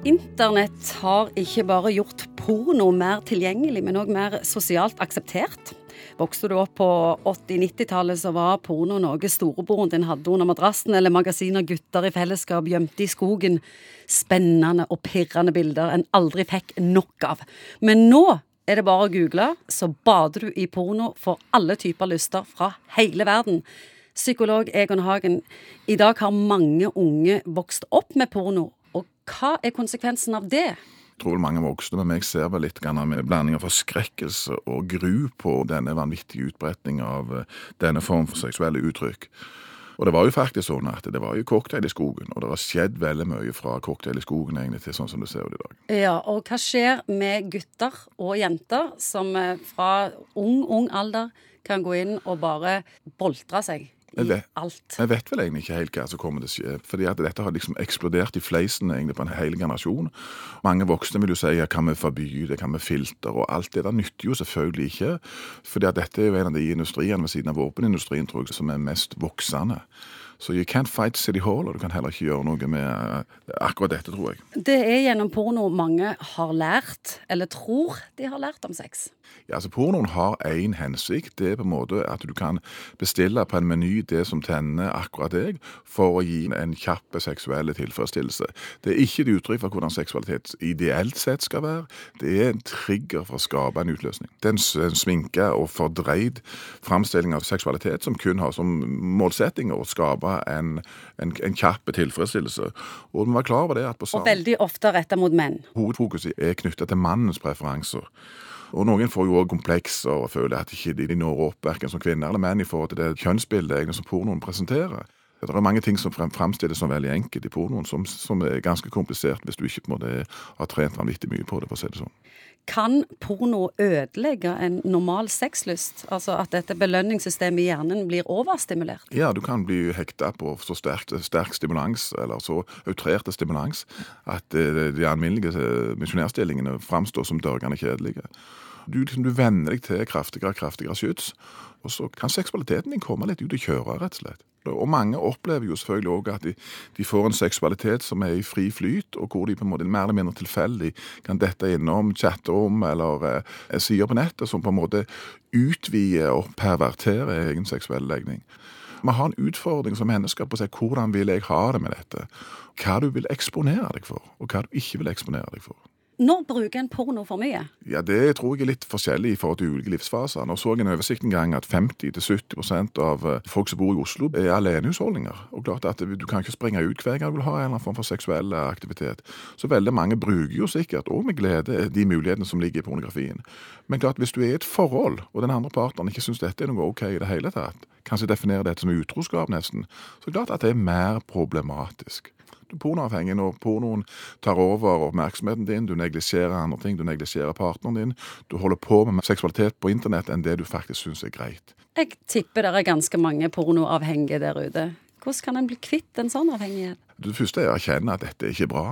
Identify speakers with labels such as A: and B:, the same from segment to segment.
A: Internett har ikke bare gjort porno mer tilgjengelig, men òg mer sosialt akseptert. Vokste du opp på 80-90-tallet, så var porno noe storebroren din hadde under madrassen, eller magasiner gutter i fellesskap gjemte i skogen. Spennende og pirrende bilder en aldri fikk nok av. Men nå er det bare å google, så bader du i porno for alle typer lyster fra hele verden. Psykolog Egon Hagen, i dag har mange unge vokst opp med porno, hva er konsekvensen av det?
B: Jeg tror mange voksne med meg ser vel litt med blanding av forskrekkelse og gru på denne vanvittige utbretningen av eh, denne form for seksuelle uttrykk. Og det var jo faktisk sånn at det var jo cocktail i skogen, og det har skjedd veldig mye fra cocktail i skogen egentlig til sånn som det ser ut i dag.
A: Ja, og hva skjer med gutter og jenter som eh, fra ung, ung alder kan gå inn og bare boltre seg i vet, alt.
B: Jeg vet vel egentlig ikke helt hva som kommer til å skje. fordi at dette har liksom eksplodert i fleisen egentlig på en hel generasjon. Mange voksne vil jo si ja, kan vi forby det, kan vi filter og alt det der nytter jo selvfølgelig ikke. fordi at dette er jo en av de industriene ved siden av våpenindustrien tror jeg, som er mest voksende. Så you can't fight City Hall, og du kan heller ikke gjøre noe med eh, akkurat dette, tror jeg.
A: Det er gjennom porno mange har lært, eller tror de har lært om sex.
B: Ja, altså Pornoen har én hensikt. Det er på en måte at du kan bestille på en meny det som tenner akkurat deg, for å gi en kjapp seksuell tilfredsstillelse. Det er ikke et uttrykk for hvordan seksualitet ideelt sett skal være. Det er en trigger for å skape en utløsning. Det er en sminka og fordreid framstilling av seksualitet som kun har som målsetting å skape en, en, en kjapp tilfredsstillelse. Og vi var klar over det at på
A: Og veldig ofte retta mot menn.
B: Hovedfokuset er knytta til mannens preferanser. Og noen får jo òg komplekser og føler at ikke de når opp verken som kvinner eller menn i forhold til det kjønnsbildet som pornoen presenterer. Det er mange ting som fremstilles som veldig enkelt i pornoen, som, som, er ganske komplisert hvis du ikke på en måte har trent vanvittig mye på det. for å si det sånn.
A: Kan porno ødelegge en normal sexlyst? Altså at dette belønningssystemet i hjernen blir overstimulert?
B: Ja, du kan bli hekta på så sterk, sterk stimulans, eller så outrerte stimulans, at eh, de alminnelige misjonærstillingene framstår som dørgende kjedelige. Du, liksom, du venner deg til kraftigere og kraftigere skyts, og så kan seksualiteten din komme litt ut og kjøre, rett og slett. Og mange opplever jo selvfølgelig òg at de, de, får en seksualitet som er i fri flyt, og hvor de på en måte mer eller mindre tilfeldig kan dette innom chatterom eller eh, sider på nettet som på en måte utvider og perverterer egen seksuell legning. Vi har en utfordring som mennesker på å si hvordan vil jeg ha det med dette. Hva du vil eksponere deg for, og hva du ikke vil eksponere deg for.
A: Når bruker en porno for mye?
B: Ja, Det tror jeg er litt forskjellig i forhold til ulike livsfaser. Nå så jeg en oversikt en gang at 50-70 av eh, folk som bor i Oslo, er alenehusholdninger. Og klart at Du kan ikke springe ut hver gang du vil ha en eller annen form for seksuell aktivitet. Så veldig mange bruker jo sikkert, og med glede, de mulighetene som ligger i pornografien. Men klart, hvis du er i et forhold, og den andre partneren ikke syns dette er noe OK i det hele tatt, kanskje definerer dette som utroskap nesten, så klart at det er mer problematisk pornoavhengig når pornoen tar over oppmerksomheten din, du neglisjerer andre ting, du neglisjerer partneren din, du holder på med seksualitet på internett enn det du faktisk syns er greit.
A: Jeg tipper det er ganske mange pornoavhengige der ute. Hvordan kan en bli kvitt en sånn avhengighet?
B: Det første er å erkjenne at dette er ikke bra.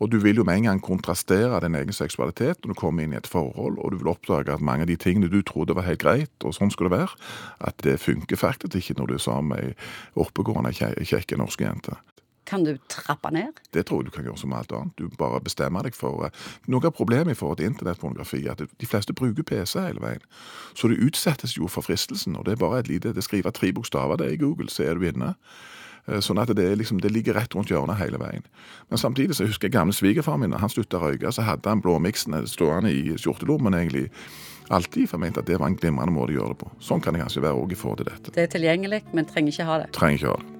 B: Og du vil jo med en gang kontrastere din egen seksualitet når du kommer inn i et forhold, og du vil oppdage at mange av de tingene du trodde var helt greit, og sånn skulle det være, at det funker faktisk ikke når du er sammen med ei oppegående, kjekke norske jente.
A: Kan du trappe ned?
B: Det tror jeg du kan gjøre som alt annet. Du bare bestemmer deg for uh, Noe av problemet i forhold til internettpornografi er at de fleste bruker PC hele veien. Så du utsettes jo for fristelsen, og det er bare et lite Det skriver tre bokstaver det i Google, så er du inne. Uh, sånn at det, liksom, det, ligger rett rundt hjørnet hele veien. Men samtidig så husker jeg gamle svigerfaren min, da han slutta å røyke, så hadde han blåmiksen stående i skjortelommen egentlig alltid, for jeg mente at det var en glimrende måte å gjøre det på. Sånn kan det kanskje være òg i forhold til dette.
A: Det er tilgjengelig, men trenger ikke ha det.
B: Trenger ikke ha det.